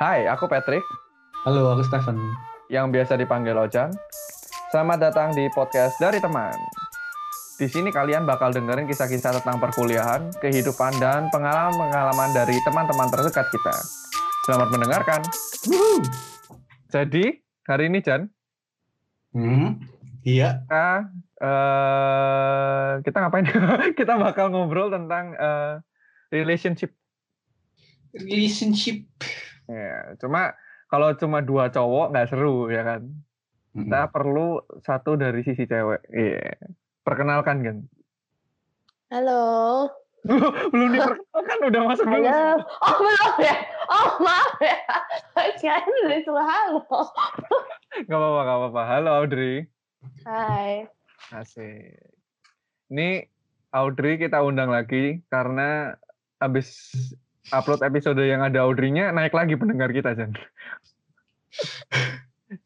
Hai, aku Patrick, Halo, aku Stephen. yang biasa dipanggil Ojan. Selamat datang di podcast dari teman. Di sini kalian bakal dengerin kisah-kisah tentang perkuliahan, kehidupan, dan pengalaman-pengalaman dari teman-teman terdekat kita. Selamat mendengarkan. Jadi, hari ini, Jan, Hmm, iya. kita, eh, kita ngapain? kita bakal ngobrol tentang eh, relationship. Relationship. Ya, cuma kalau cuma dua cowok nggak seru, ya kan? Hmm. Kita perlu satu dari sisi cewek. Iya. Perkenalkan kan. Halo. Belum diperkenalkan udah masuk dulu. Halo. Oh belum ya? Oh maaf ya. Kirain udah disuruh halo. Gak apa-apa, gak apa-apa. Halo Audrey. Hai. Asik. Ini Audrey kita undang lagi karena habis upload episode yang ada Audrey-nya naik lagi pendengar kita, Jan.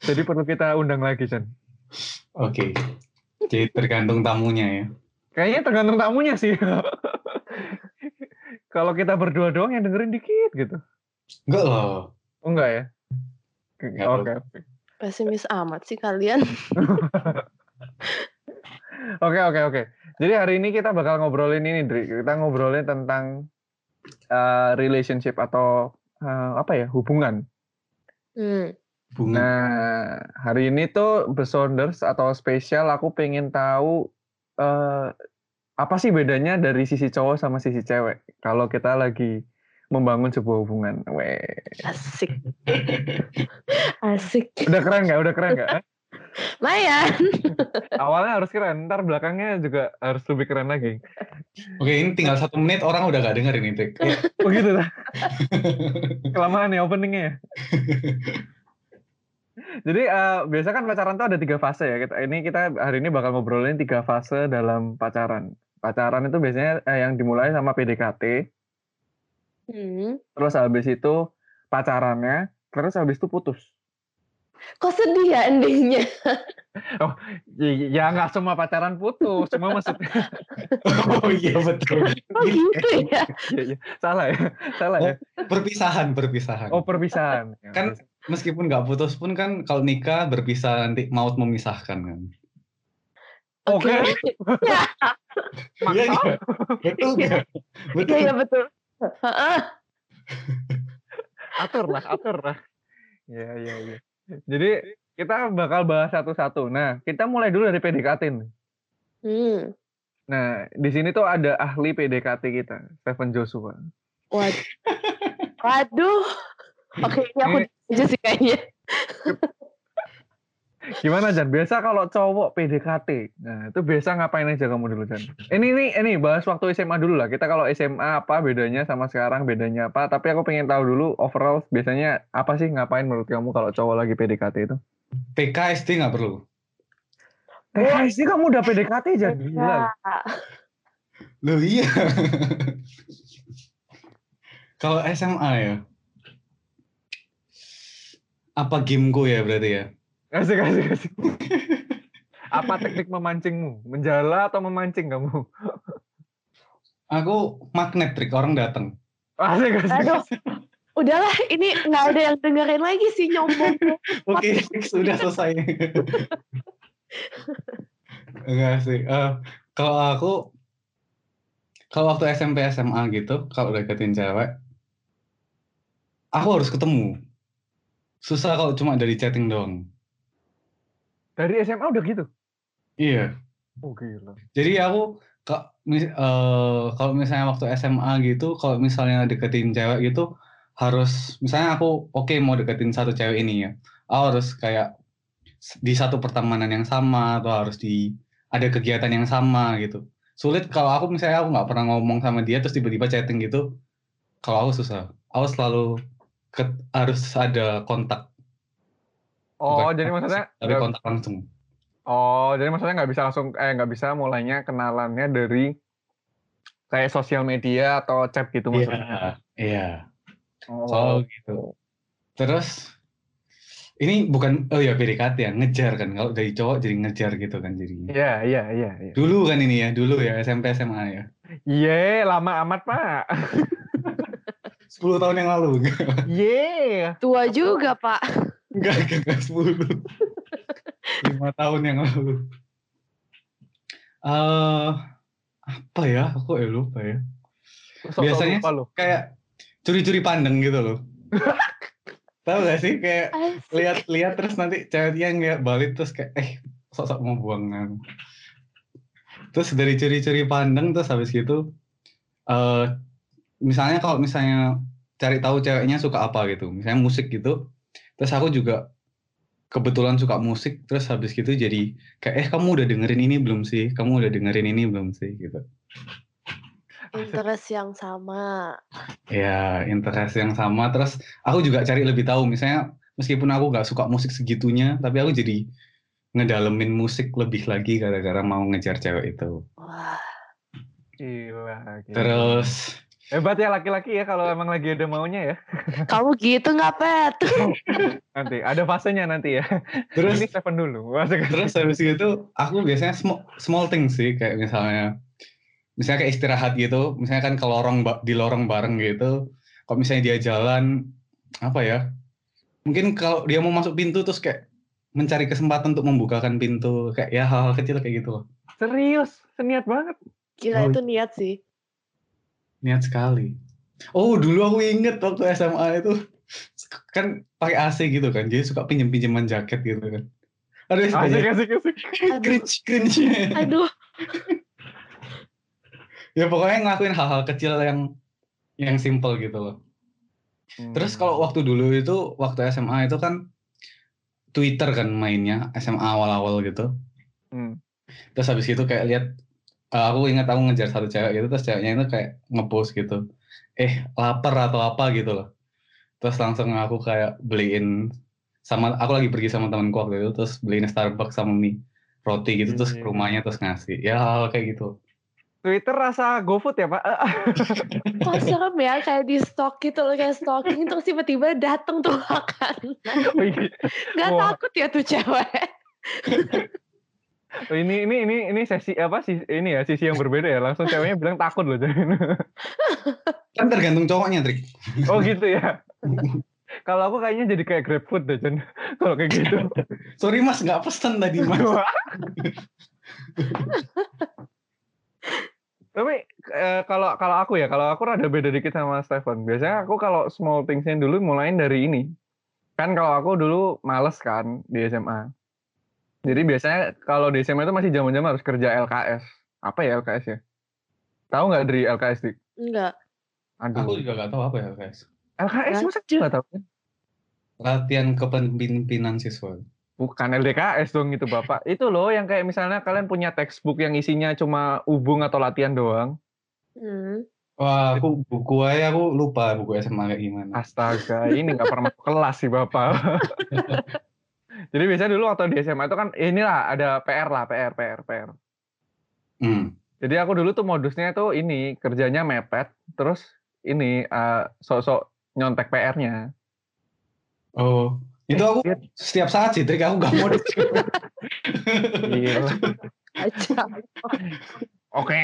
Jadi perlu kita undang lagi, Jan. Oke. Jadi tergantung tamunya ya. Kayaknya tergantung tamunya sih. Kalau kita berdua doang yang dengerin dikit gitu. Enggak loh. Oh enggak ya? Enggak, Oke, oke. Pesimis amat sih kalian. Oke oke oke. Jadi hari ini kita bakal ngobrolin ini, Dri. Kita ngobrolin tentang uh, relationship atau uh, apa ya hubungan. Hmm. Bunga. Nah hari ini tuh Besonders atau spesial aku pengen tahu uh, apa sih bedanya dari sisi cowok sama sisi cewek kalau kita lagi membangun sebuah hubungan. Weh, Asik. Asik. udah keren nggak? Udah keren nggak? Mayan. Awalnya harus keren, ntar belakangnya juga harus lebih keren lagi. Oke, ini tinggal satu menit orang udah gak denger ini, Trik. Ya. Begitu lah. Kelamaan ya openingnya ya. Jadi eh, biasa kan pacaran tuh ada tiga fase ya. Kita, ini kita hari ini bakal ngobrolin tiga fase dalam pacaran. Pacaran itu biasanya eh, yang dimulai sama PDKT, Hmm. terus habis itu pacarannya, terus habis itu putus. Kok sedih ya endingnya? Ya, ya nggak semua pacaran putus, cuma maksudnya Oh iya betul. Oh gitu ya? ya, ya, salah ya, salah ya. Perpisahan, perpisahan. Oh perpisahan. Ya, Kan Meskipun nggak putus pun kan kalau nikah berpisah nanti maut memisahkan kan. Oke. Ya, Iya? Betul nggak? Betul. iya, iya betul. Heeh. atur lah, atur lah. Iya, iya, iya. Jadi kita bakal bahas satu-satu. Nah, kita mulai dulu dari PDKT nih. Hmm. Nah, di sini tuh ada ahli PDKT kita, Stephen Joshua. Waduh. Waduh. Oke, ini aku aja sih kayaknya. Gimana Jan? Biasa kalau cowok PDKT, nah itu biasa ngapain aja kamu dulu Jan? Ini ini ini bahas waktu SMA dulu lah. Kita kalau SMA apa bedanya sama sekarang bedanya apa? Tapi aku pengen tahu dulu overall biasanya apa sih ngapain menurut kamu kalau cowok lagi PDKT itu? TK SD nggak perlu. Eh, SD kamu udah PDKT Jan? Gila. Loh iya. Kalau SMA ya. Apa gameku ya berarti ya? Asik, asik, asik. Apa teknik memancingmu? Menjala atau memancing kamu? Aku magnet trik orang datang. Asik, asik. Aduh. asik. Udahlah, ini nggak ada yang dengerin lagi sih nyombong. Oke, sudah selesai. Enggak sih. Eh, kalau aku kalau waktu SMP SMA gitu, kalau deketin cewek, aku harus ketemu. Susah kalau cuma dari chatting doang. Dari SMA udah gitu? Iya. Oh gila. Jadi aku eh, kalau misalnya waktu SMA gitu, kalau misalnya deketin cewek gitu, harus misalnya aku oke mau deketin satu cewek ini ya, aku harus kayak di satu pertemanan yang sama atau harus di ada kegiatan yang sama gitu. Sulit kalau aku misalnya aku nggak pernah ngomong sama dia terus tiba-tiba chatting gitu, kalau aku susah. Aku selalu ke- harus ada kontak, Oh, Bukan jadi maksudnya tapi nggak- kontak langsung. Oh, jadi maksudnya nggak bisa langsung eh nggak bisa mulainya kenalannya dari kayak sosial media atau chat gitu maksudnya. Iya, iya. Oh, Selalu gitu. Terus ini bukan oh ya PDKT ya ngejar kan kalau dari cowok jadi ngejar gitu kan jadinya. Iya, iya, iya, iya. Dulu kan ini ya, dulu ya SMP SMA ya. Iya, lama amat, Pak. 10 tahun yang lalu. Yeah. Tua juga, Pak. Enggak, enggak, enggak 10. 5 tahun yang lalu. Eh apa ya? Aku ya lupa ya. Biasanya lupa lu. Kayak curi-curi pandang gitu loh. Tahu gak sih kayak lihat-lihat terus nanti ceweknya nggak balik terus kayak eh sok-sok mau buang kan. Terus dari curi-curi pandang terus habis gitu eh misalnya kalau misalnya cari tahu ceweknya suka apa gitu, misalnya musik gitu. Terus aku juga kebetulan suka musik terus habis gitu jadi kayak eh kamu udah dengerin ini belum sih? Kamu udah dengerin ini belum sih gitu. Interest yang sama. Ya, interest yang sama. Terus aku juga cari lebih tahu. Misalnya meskipun aku nggak suka musik segitunya, tapi aku jadi ngedalemin musik lebih lagi gara-gara mau ngejar cewek itu. Wah, Gila, gila. Terus Hebat ya laki-laki ya kalau emang lagi ada maunya ya. kamu gitu nggak, Pet? Nanti ada fasenya nanti ya. terus Ini Stephen dulu. Terus habis gitu aku biasanya small, small things sih kayak misalnya misalnya kayak istirahat gitu, misalnya kan ke lorong di lorong bareng gitu. Kalau misalnya dia jalan apa ya? Mungkin kalau dia mau masuk pintu terus kayak mencari kesempatan untuk membukakan pintu kayak ya hal-hal kecil kayak gitu loh. Serius, seniat banget. Gila Oh. itu niat sih. Niat sekali. Oh, dulu aku inget waktu SMA itu kan pakai AC gitu kan. Jadi suka pinjem-pinjeman jaket gitu kan. Aduh, suka Asik, asik, asik. Aduh, cringe, cringe. aduh. ya pokoknya ngelakuin hal-hal kecil yang yang simple gitu loh. Terus Hmm. kalau waktu dulu itu, waktu SMA itu kan Twitter kan mainnya, SMA awal-awal gitu. Hmm. Terus habis itu kayak lihat, eh, aku ingat aku ngejar satu cewek gitu, terus ceweknya itu kayak ngepost gitu. Eh, lapar atau apa gitu loh. Terus langsung aku kayak beliin, sama aku lagi pergi sama temanku waktu itu, terus beliin Starbucks sama mie roti gitu, terus ke Iya. rumahnya terus ngasih. Ya hal kayak gitu. Twitter rasa GoFood ya, Pak? Kok serem ya kayak di stalk gitu loh kayak stalking terus tiba-tiba datang tuh makanan. Wih, Gak Wah. takut ya tuh cewek. Oh, ini ini ini ini sesi apa sih ini ya sisi yang berbeda ya. Langsung ceweknya bilang takut loh Kan tergantung cowoknya, Trik. oh gitu ya. Kalau aku kayaknya jadi kayak GrabFood deh Jan kalau kayak gitu. Sorry mas, nggak pesen tadi mas. tapi eh, kalau kalau aku ya kalau aku rada beda dikit sama Stephen biasanya aku kalau small thingsnya dulu mulai dari ini. Kan kalau aku dulu males kan di SMA jadi biasanya kalau di SMA itu masih zaman-zaman harus kerja LKS apa ya LKS ya tahu nggak dari LKS dik Enggak. aduh Aku juga nggak tahu apa ya. LKS Kan? masa nggak tahu kan Latihan kepemimpinan siswa. Bukan LDKS dong itu Bapak. Itu loh yang kayak misalnya kalian punya textbook yang isinya cuma ubung atau latihan doang. Hmm. Wah, aku buku aja aku lupa buku SMA kayak gimana. Astaga, ini nggak pernah masuk kelas sih Bapak. Jadi biasanya dulu waktu di SMA itu kan inilah ada PR lah, PR, PR, PR. Hmm. Jadi aku dulu tuh modusnya tuh ini kerjanya mepet, terus ini eh, sok-sok nyontek PR-nya. Oh, itu aku Iya. setiap saat sih, trik aku nggak mau. Gila. Aja. Oke.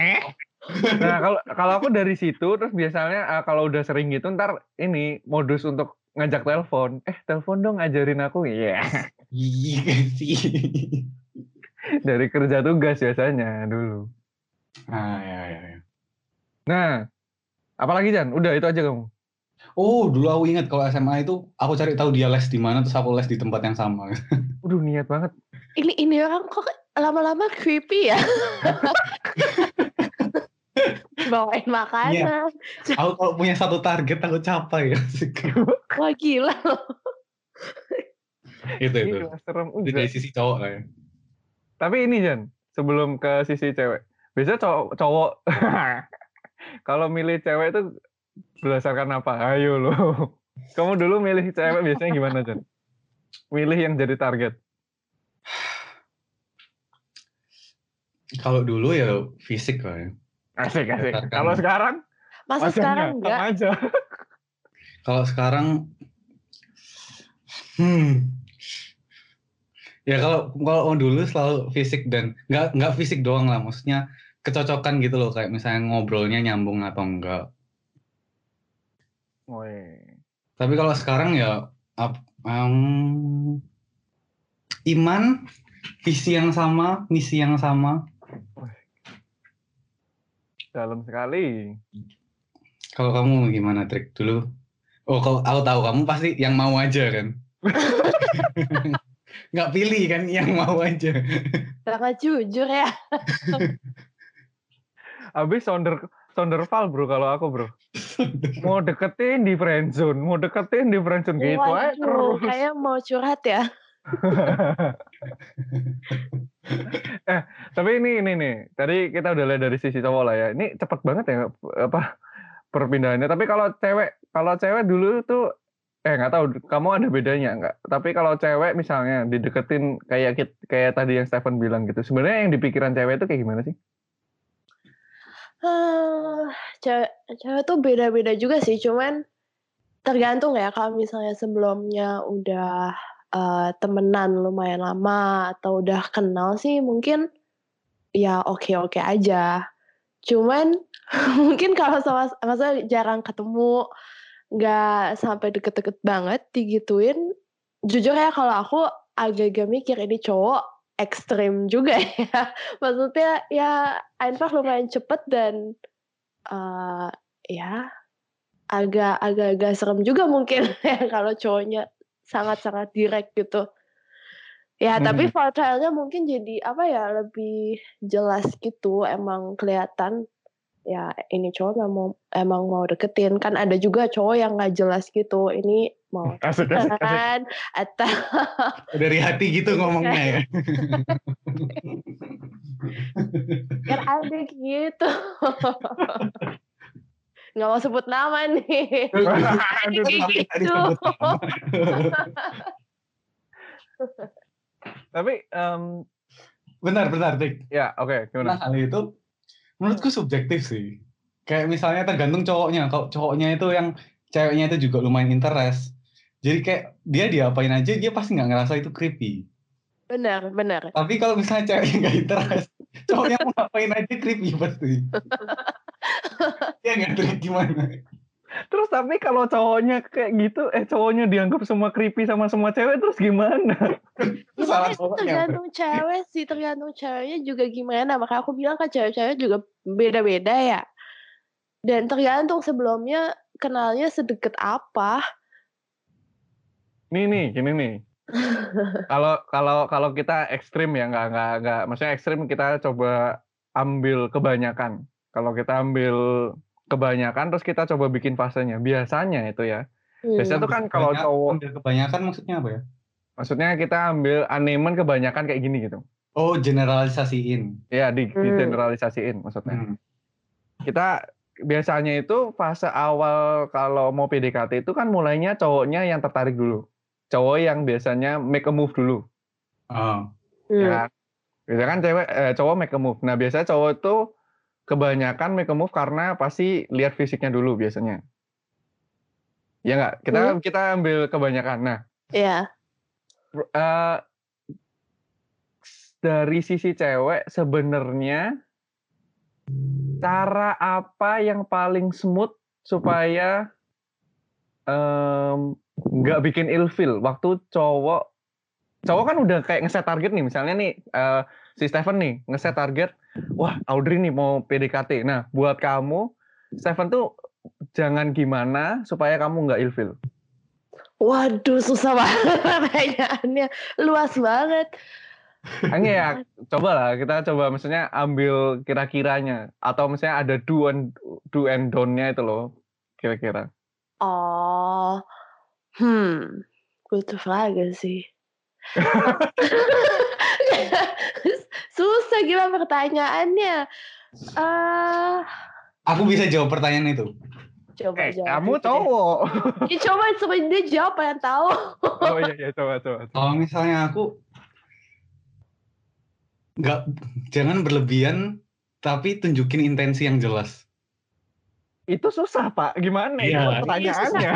Nah kalau kalau aku dari situ terus biasanya eh, kalau udah sering gitu ntar ini modus untuk ngajak telepon. Eh telepon dong ngajarin aku. Iya. Iya sih. Dari kerja tugas biasanya dulu. Ah, ya, ya, ya. Nah, apalagi Jan? Udah itu aja kamu. Oh, dulu aku ingat kalau SMA itu aku cari tahu dia les di mana terus aku les di tempat yang sama. Udah niat banget. Ini ini orang kok lama-lama creepy ya. Bawain makanan. aku kalau punya satu target aku capai ya. Wah gila loh. itu itu. Gila, serem Itu dari sisi cowok lah ya. Tapi ini Jan, sebelum ke sisi cewek. Biasanya cowok, cowok kalau milih cewek itu berdasarkan apa? Ayo lo. Kamu dulu milih cewek biasanya gimana Jan? Milih yang jadi target. Kalau dulu ya fisik lah ya. Asik asik. Kalau sekarang Masa masa sekarang enggak? aja. Kalau sekarang, hmm, ya kalau kalau dulu selalu fisik dan nggak nggak fisik doang lah, maksudnya kecocokan gitu loh, kayak misalnya ngobrolnya nyambung atau enggak. Woi. Tapi kalau sekarang ya em, iman, visi yang sama, misi yang sama. Dalam sekali. Kalau kamu gimana trik dulu? Oh, kalau aku tahu kamu pasti yang mau aja kan? Nggak pilih kan, yang mau aja. Sangat jujur ya. Habis sonder sonderval bro kalau aku bro. Mau deketin di friendzone, mau deketin di friendzone gitu aja terus. kayak mau curhat ya. eh, tapi ini ini nih. Tadi kita udah lihat dari sisi cowok lah ya. Ini cepet banget ya apa perpindahannya. Tapi kalau cewek, kalau cewek dulu tuh eh nggak tahu kamu ada bedanya nggak? Tapi kalau cewek misalnya dideketin kayak kayak tadi yang Stephen bilang gitu. Sebenarnya yang di pikiran cewek itu kayak gimana sih? Eh, cewek, cewek tuh beda-beda juga sih, cuman tergantung ya kalau misalnya sebelumnya udah eh, temenan lumayan lama atau udah kenal sih mungkin ya oke-oke aja. Cuman mungkin kalau sama maksudnya jarang ketemu, nggak sampai deket-deket banget digituin, jujur ya kalau aku agak-agak mikir ini cowok ekstrim juga ya. Maksudnya ya Einfach lumayan cepet dan eh ya agak agak-agak serem juga mungkin ya kalau cowoknya sangat-sangat direct gitu. Ya, tapi Hmm. volatile-nya mungkin jadi apa ya lebih jelas gitu, emang kelihatan ya ini cowok memang emang mau deketin kan ada juga cowok yang nggak jelas gitu ini mau Asik asik asik. kan atau Dari hati gitu ngomongnya ya. kan ada gitu nggak mau sebut nama nih Aduh, gitu. Tapi em, Bentar, bentar, Dik. ya oke Nah, gimana? hal itu menurutku subjektif sih. Kayak misalnya tergantung cowoknya. Kalau cowoknya itu yang ceweknya itu juga lumayan interest. Jadi kayak dia diapain aja dia pasti nggak ngerasa itu creepy. benar benar Tapi kalau misalnya ceweknya nggak interest, cowoknya mau ngapain aja creepy pasti. Dia nggak tahu gimana. Terus tapi kalau cowoknya kayak gitu, eh cowoknya dianggap semua creepy sama semua cewek, terus gimana? Itu Ya, salah tergantung cewek sih tergantung ceweknya juga gimana makanya aku bilang kan cewek-cewek juga beda-beda ya dan tergantung sebelumnya kenalnya sedekat apa Nih nih, gini nih. Kalau kalau kalau kita ekstrim ya, nggak nggak nggak, maksudnya ekstrim kita coba ambil kebanyakan. Kalau kita ambil kebanyakan, terus kita coba bikin fasenya. Biasanya itu ya. Biasanya Hmm. tuh kan kalau cowok, ambil kebanyakan maksudnya apa ya? maksudnya kita ambil anemen kebanyakan kayak gini gitu. Oh, generalisasiin. Ya, di, Hmm. digeneralisasiin maksudnya. Hmm. kita biasanya itu fase awal kalau mau PDKT itu kan mulainya cowoknya yang tertarik dulu. Cowok yang biasanya make a move dulu, Oh. Hmm. ya. kan? Biasanya kan cewek eh, cowok make a move. Nah, biasanya cowok itu kebanyakan make a move karena pasti lihat fisiknya dulu biasanya. Ya nggak? Kita Hmm. kita ambil kebanyakan. Nah, ya eh, dari sisi cewek sebenarnya cara apa yang paling smooth supaya nggak bikin ilfil waktu cowok cowok kan udah kayak ngeset target nih misalnya nih eh, si Stephen nih ngeset target wah Audrey nih mau PDKT nah buat kamu Stephen tuh jangan gimana supaya kamu nggak ilfil. Waduh susah banget pertanyaannya. Luas banget. Hanya ya coba lah kita coba maksudnya ambil kira-kiranya. Atau misalnya ada do and do and don't-nya itu loh kira-kira. oh hmm. Butuh lagi sih susah gila pertanyaannya eh Aku bisa jawab pertanyaan itu. coba Eh, jawab kamu cowok. Ya, coba coba dia jawab yang tahu oh iya iya coba coba. Kalau misalnya aku nggak jangan berlebihan tapi tunjukin intensi yang jelas. Itu susah pak. Gimana itu Iya. pertanyaannya?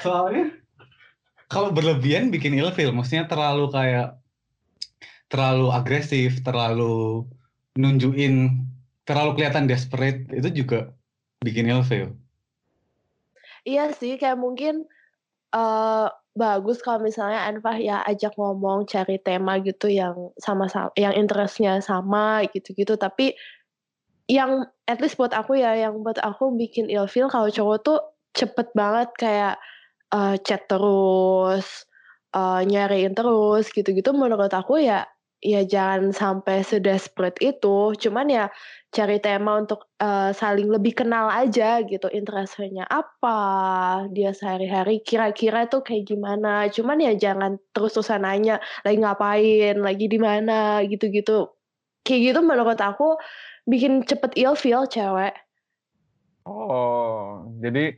Soalnya kalau berlebihan bikin ilfil, maksudnya terlalu kayak terlalu agresif, terlalu nunjukin, terlalu kelihatan desperate itu juga bikin ilfil. iya sih kayak mungkin eh bagus kalau misalnya Anfah ya ajak ngomong cari tema gitu yang sama-sama yang interestnya sama gitu-gitu tapi yang at least buat aku ya yang buat aku bikin ilfeel kalau cowok tuh cepet banget kayak eh, chat terus eh, nyariin terus gitu-gitu menurut aku ya ya jangan sampai sedesperate itu cuman ya cari tema untuk eh, saling lebih kenal aja gitu interestnya apa dia sehari-hari kira-kira tuh kayak gimana. Cuman ya jangan terus-terusan nanya lagi ngapain? Lagi di mana? gitu-gitu. Kayak gitu menurut aku bikin cepet ilfeel cewek. Oh, jadi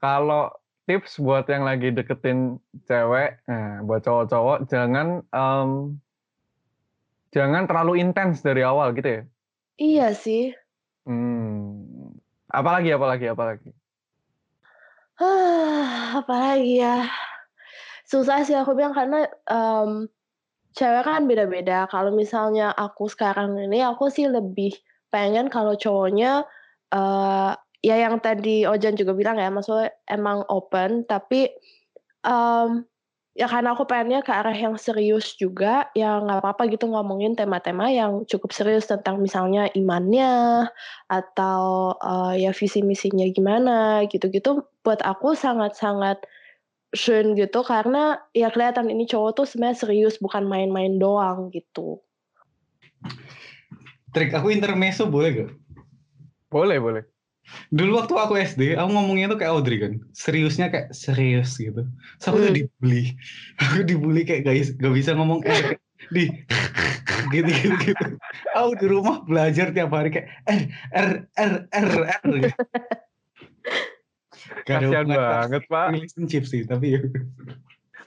kalau tips buat yang lagi deketin cewek, nah, buat cowok-cowok jangan em, jangan terlalu intens dari awal gitu ya. iya sih Hmm. Apalagi, apalagi, apalagi. Apalagi ya susah sih aku bilang karena em, cewek kan beda-beda kalau misalnya aku sekarang ini aku sih lebih pengen kalau cowoknya eh ya yang tadi Ojan juga bilang ya maksudnya emang open tapi em, ya karena aku pengennya ke arah yang serius juga ya nggak apa-apa gitu ngomongin tema-tema yang cukup serius tentang misalnya imannya atau eh, ya visi misinya gimana gitu-gitu buat aku sangat-sangat schön gitu karena ya kelihatan ini cowok tuh sebenarnya serius bukan main-main doang gitu. Trik aku intermezzo boleh gak? Boleh, boleh. Dulu waktu aku SD, aku ngomongnya tuh kayak Audrey kan. Seriusnya kayak serius gitu. Terus aku tuh Hmm. dibully. Aku dibully kayak gak, gak bisa ngomong R. Di gitu gitu gitu. Aku di rumah belajar tiap hari kayak R R R R R. gitu. Kasian banget, Pak. relationship sih, tapi ya.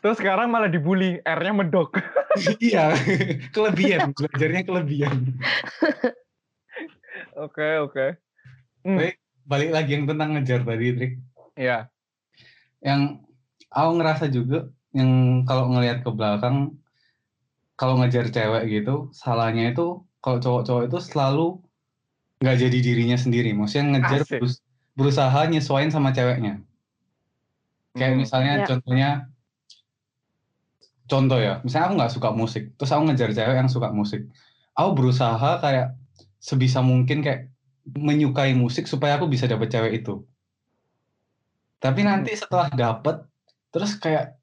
Terus sekarang malah dibully, R-nya medok. iya, kelebihan, belajarnya kelebihan. Oke, oke. Hmm, Baik. Balik lagi yang tentang ngejar tadi, Trik. ya. yang aku ngerasa juga yang kalau ngelihat ke belakang kalau ngejar cewek gitu salahnya itu kalau cowok-cowok itu selalu nggak jadi dirinya sendiri maksudnya ngejar Asik. berus- berusaha nyesuaiin sama ceweknya kayak Hmm. misalnya Ya. contohnya contoh ya misalnya aku nggak suka musik terus aku ngejar cewek yang suka musik aku berusaha kayak sebisa mungkin kayak menyukai musik supaya aku bisa dapet cewek itu. Tapi nanti setelah dapet terus kayak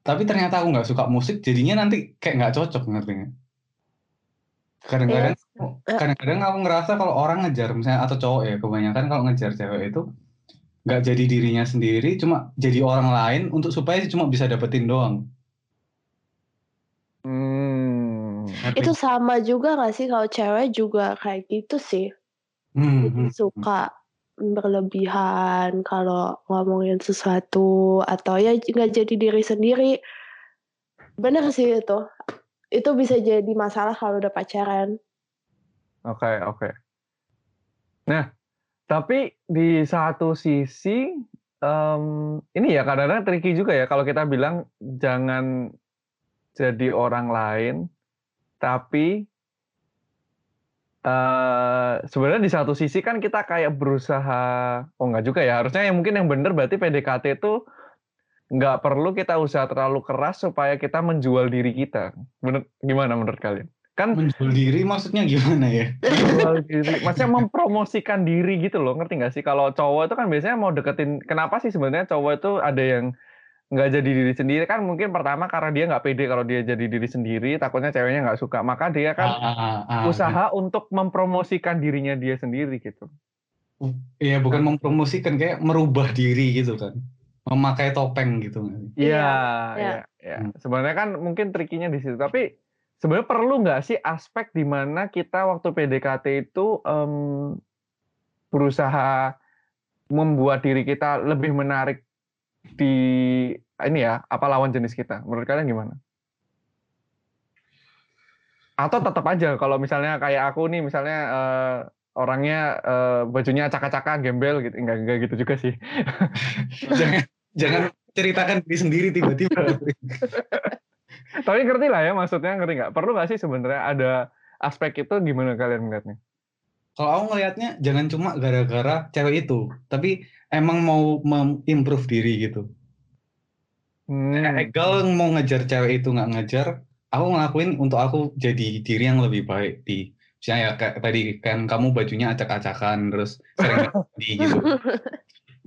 tapi ternyata aku nggak suka musik jadinya nanti kayak nggak cocok ngerti nggak? Kadang-kadang kadang-kadang aku ngerasa kalau orang ngejar misalnya atau cowok ya kebanyakan kalau ngejar cewek itu nggak jadi dirinya sendiri cuma jadi orang lain untuk supaya cuma bisa dapetin doang. Hmm. Itu sama juga gak sih kalau cewek juga kayak gitu sih. Hmm, Jadi hmm. suka berlebihan kalau ngomongin sesuatu atau ya nggak jadi diri sendiri. Bener sih itu. Itu bisa jadi masalah kalau udah pacaran. Oke, oke. Nah, tapi di satu sisi em, ini ya kadang-kadang tricky juga ya kalau kita bilang jangan jadi orang lain, tapi eh sebenarnya di satu sisi kan kita kayak berusaha, oh enggak juga ya, harusnya yang mungkin yang benar berarti PDKT itu nggak perlu kita usaha terlalu keras supaya kita menjual diri kita. Bener, gimana menurut kalian? Kan menjual diri maksudnya gimana ya menjual diri, maksudnya mempromosikan diri gitu loh, ngerti nggak sih? Kalau cowok itu kan biasanya mau deketin, kenapa sih sebenarnya cowok itu ada yang nggak jadi diri sendiri kan mungkin pertama karena dia nggak pede kalau dia jadi diri sendiri, takutnya ceweknya nggak suka, maka dia kan Ah, ah, ah. usaha untuk mempromosikan dirinya dia sendiri gitu. Iya bukan mempromosikan kayak merubah diri gitu kan memakai topeng gitu? Iya, Iya. Hmm. Sebenarnya kan mungkin trikinya di situ, tapi sebenarnya perlu nggak sih aspek di mana kita waktu PDKT itu em, berusaha membuat diri kita lebih menarik di ini ya apa lawan jenis kita? Menurut kalian gimana? Atau tetap aja kalau misalnya kayak aku nih misalnya eh, orangnya eh, bajunya acak-acakan, gembel gitu, enggak enggak gitu juga sih. jangan jangan ceritakan diri sendiri tiba-tiba Tapi ngerti lah ya maksudnya ngerti nggak? Perlu nggak sih sebenarnya ada aspek itu gimana kalian melihatnya? kalau aku ngelihatnya jangan cuma gara-gara cewek itu tapi emang mau improve diri gitu. Hmm. Egal mau ngejar cewek itu nggak ngejar, aku ngelakuin untuk aku jadi diri yang lebih baik di misalnya ya kayak tadi kan kamu bajunya acak-acakan terus sering mandi gitu.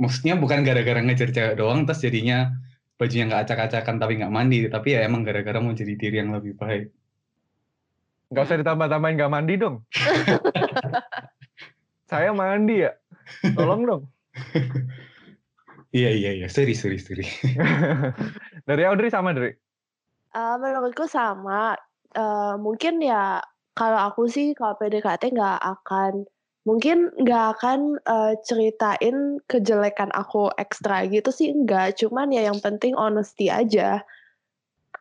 Maksudnya bukan gara-gara ngejar cewek doang terus jadinya bajunya nggak acak-acakan tapi nggak mandi, tapi ya emang gara-gara mau jadi diri yang lebih baik. Nggak usah ditambah-tambahin nggak mandi dong. Saya mandi ya. Tolong dong. Iya iya iya, sorry sorry sorry. Dari Audrey sama Dri? Uh, menurutku sama. Uh, mungkin ya kalau aku sih kalau PDKT nggak akan mungkin nggak akan uh, ceritain kejelekan aku ekstra gitu sih enggak. Cuman ya yang penting honesty aja.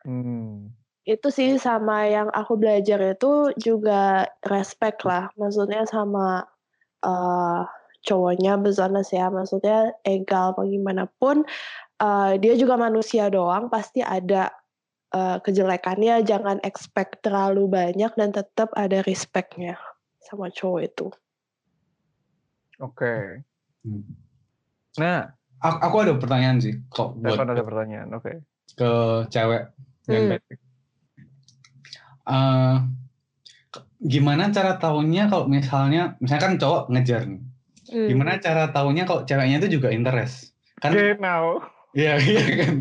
Hmm. Itu sih sama yang aku belajar itu juga respect lah. Maksudnya sama uh, cowoknya bezonas ya. Maksudnya egal bagaimanapun uh, dia juga manusia doang pasti ada uh, kejelekannya. Jangan expect terlalu banyak dan tetap ada respectnya sama cowok itu. Oke. Okay. Hmm. Nah, aku, aku ada pertanyaan sih kok buat ada pertanyaan. Oke. Okay. Ke cewek yang Hmm. Uh, gimana cara tahunya kalau misalnya misalnya kan cowok ngejar nih. Hmm. Gimana cara tahunya kalau ceweknya itu juga interest? Kan. Iya, iya kan.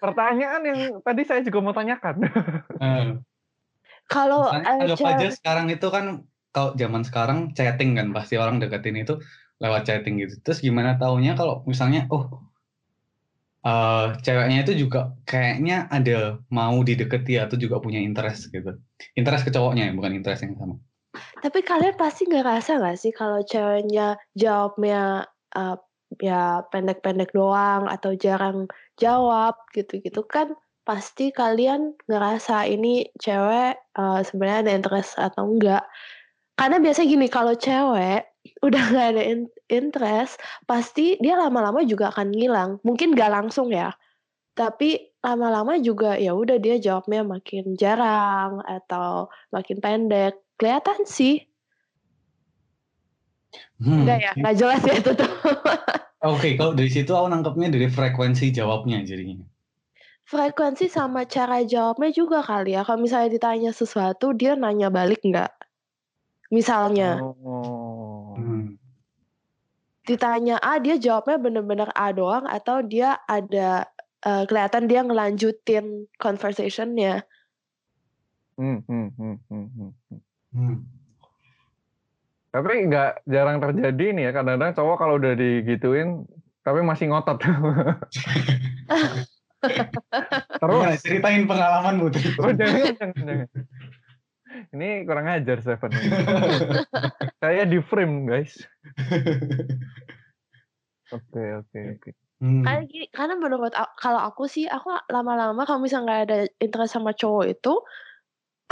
Pertanyaan yang tadi saya juga mau tanyakan. Uh, Kalau anggap aja sekarang itu kan kalau zaman sekarang chatting kan pasti orang deketin itu lewat chatting gitu. Terus gimana tahunya kalau misalnya oh uh, ceweknya itu juga kayaknya ada mau dideketi atau juga punya interest gitu. Interest ke cowoknya ya, bukan interest yang sama. Tapi kalian pasti nggak rasa nggak sih kalau ceweknya jawabnya uh, ya pendek-pendek doang atau jarang jawab gitu-gitu kan pasti kalian ngerasa ini cewek uh, sebenarnya ada interest atau enggak. Karena biasanya gini kalau cewek udah nggak ada in interest pasti dia lama-lama juga akan ngilang. Mungkin nggak langsung ya. Tapi lama-lama juga ya udah dia jawabnya makin jarang atau makin pendek. Kelihatan sih. Hmm. Enggak ya, nggak jelas ya itu tuh. Oke, kalau dari situ aku nangkepnya dari frekuensi jawabnya jadinya. Frekuensi sama cara jawabnya juga kali ya. Kalau misalnya ditanya sesuatu, dia nanya balik nggak? Misalnya, Oh. Hmm. ditanya A, dia jawabnya bener-bener A doang, atau dia ada uh, kelihatan dia ngelanjutin conversationnya. Hmm, hmm, hmm, hmm, hmm, hmm. Tapi nggak jarang terjadi nih ya. Kadang-kadang cowok kalau udah digituin, tapi masih ngotot. Terus Gimana, ceritain pengalamanmu tuh. Oh, jangan, jangan, jangan. Ini kurang ajar Seven. Saya di frame guys. Oke oke oke. Hmm. Karena, gini, karena menurut kalau aku sih, aku lama-lama kalau misalnya nggak ada interest sama cowok itu,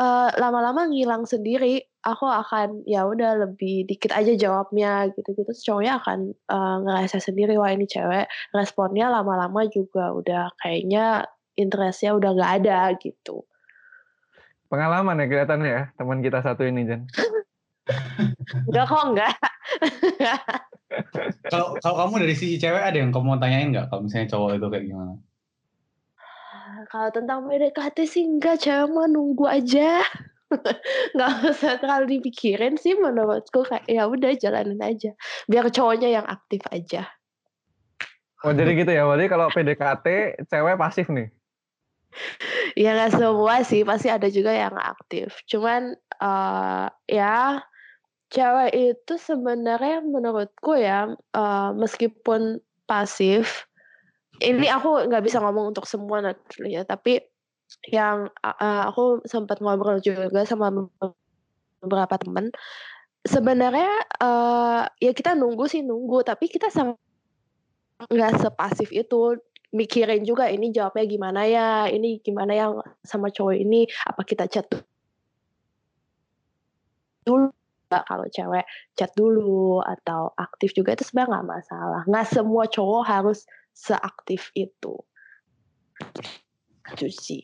eh, lama-lama ngilang sendiri. Aku akan ya udah lebih dikit aja jawabnya gitu-gitu. Cowoknya akan eh, ngerasa sendiri wah ini cewek. Responnya lama-lama juga udah kayaknya interestnya udah nggak ada gitu. Pengalaman ya kelihatannya ya teman kita satu ini Jan. Enggak kok enggak. Kalau kalau kamu dari sisi cewek ada yang kamu mau tanyain nggak kalau misalnya cowok itu kayak gimana? Kalau tentang PDKT sih enggak, cewek mah nunggu aja. nggak usah terlalu dipikirin sih menurutku kayak ya udah jalanin aja. Biar cowoknya yang aktif aja. Oh jadi gitu ya. Berarti kalau PDKT cewek pasif nih. Ya nggak semua sih, pasti ada juga yang aktif. Cuman eh ya cewek itu sebenarnya menurutku ya eh, meskipun pasif, ini aku nggak bisa ngomong untuk semua naturally ya, tapi yang eh, aku sempat ngobrol juga sama beberapa teman, sebenarnya eh, ya kita nunggu sih nunggu, tapi kita sama nggak sepasif itu. Mikirin juga ini jawabnya gimana ya, ini gimana yang sama cowok ini, apa kita chat dulu kalau cewek chat dulu atau aktif juga itu sebenarnya nggak masalah. Nggak semua cowok harus seaktif itu. Itu sih.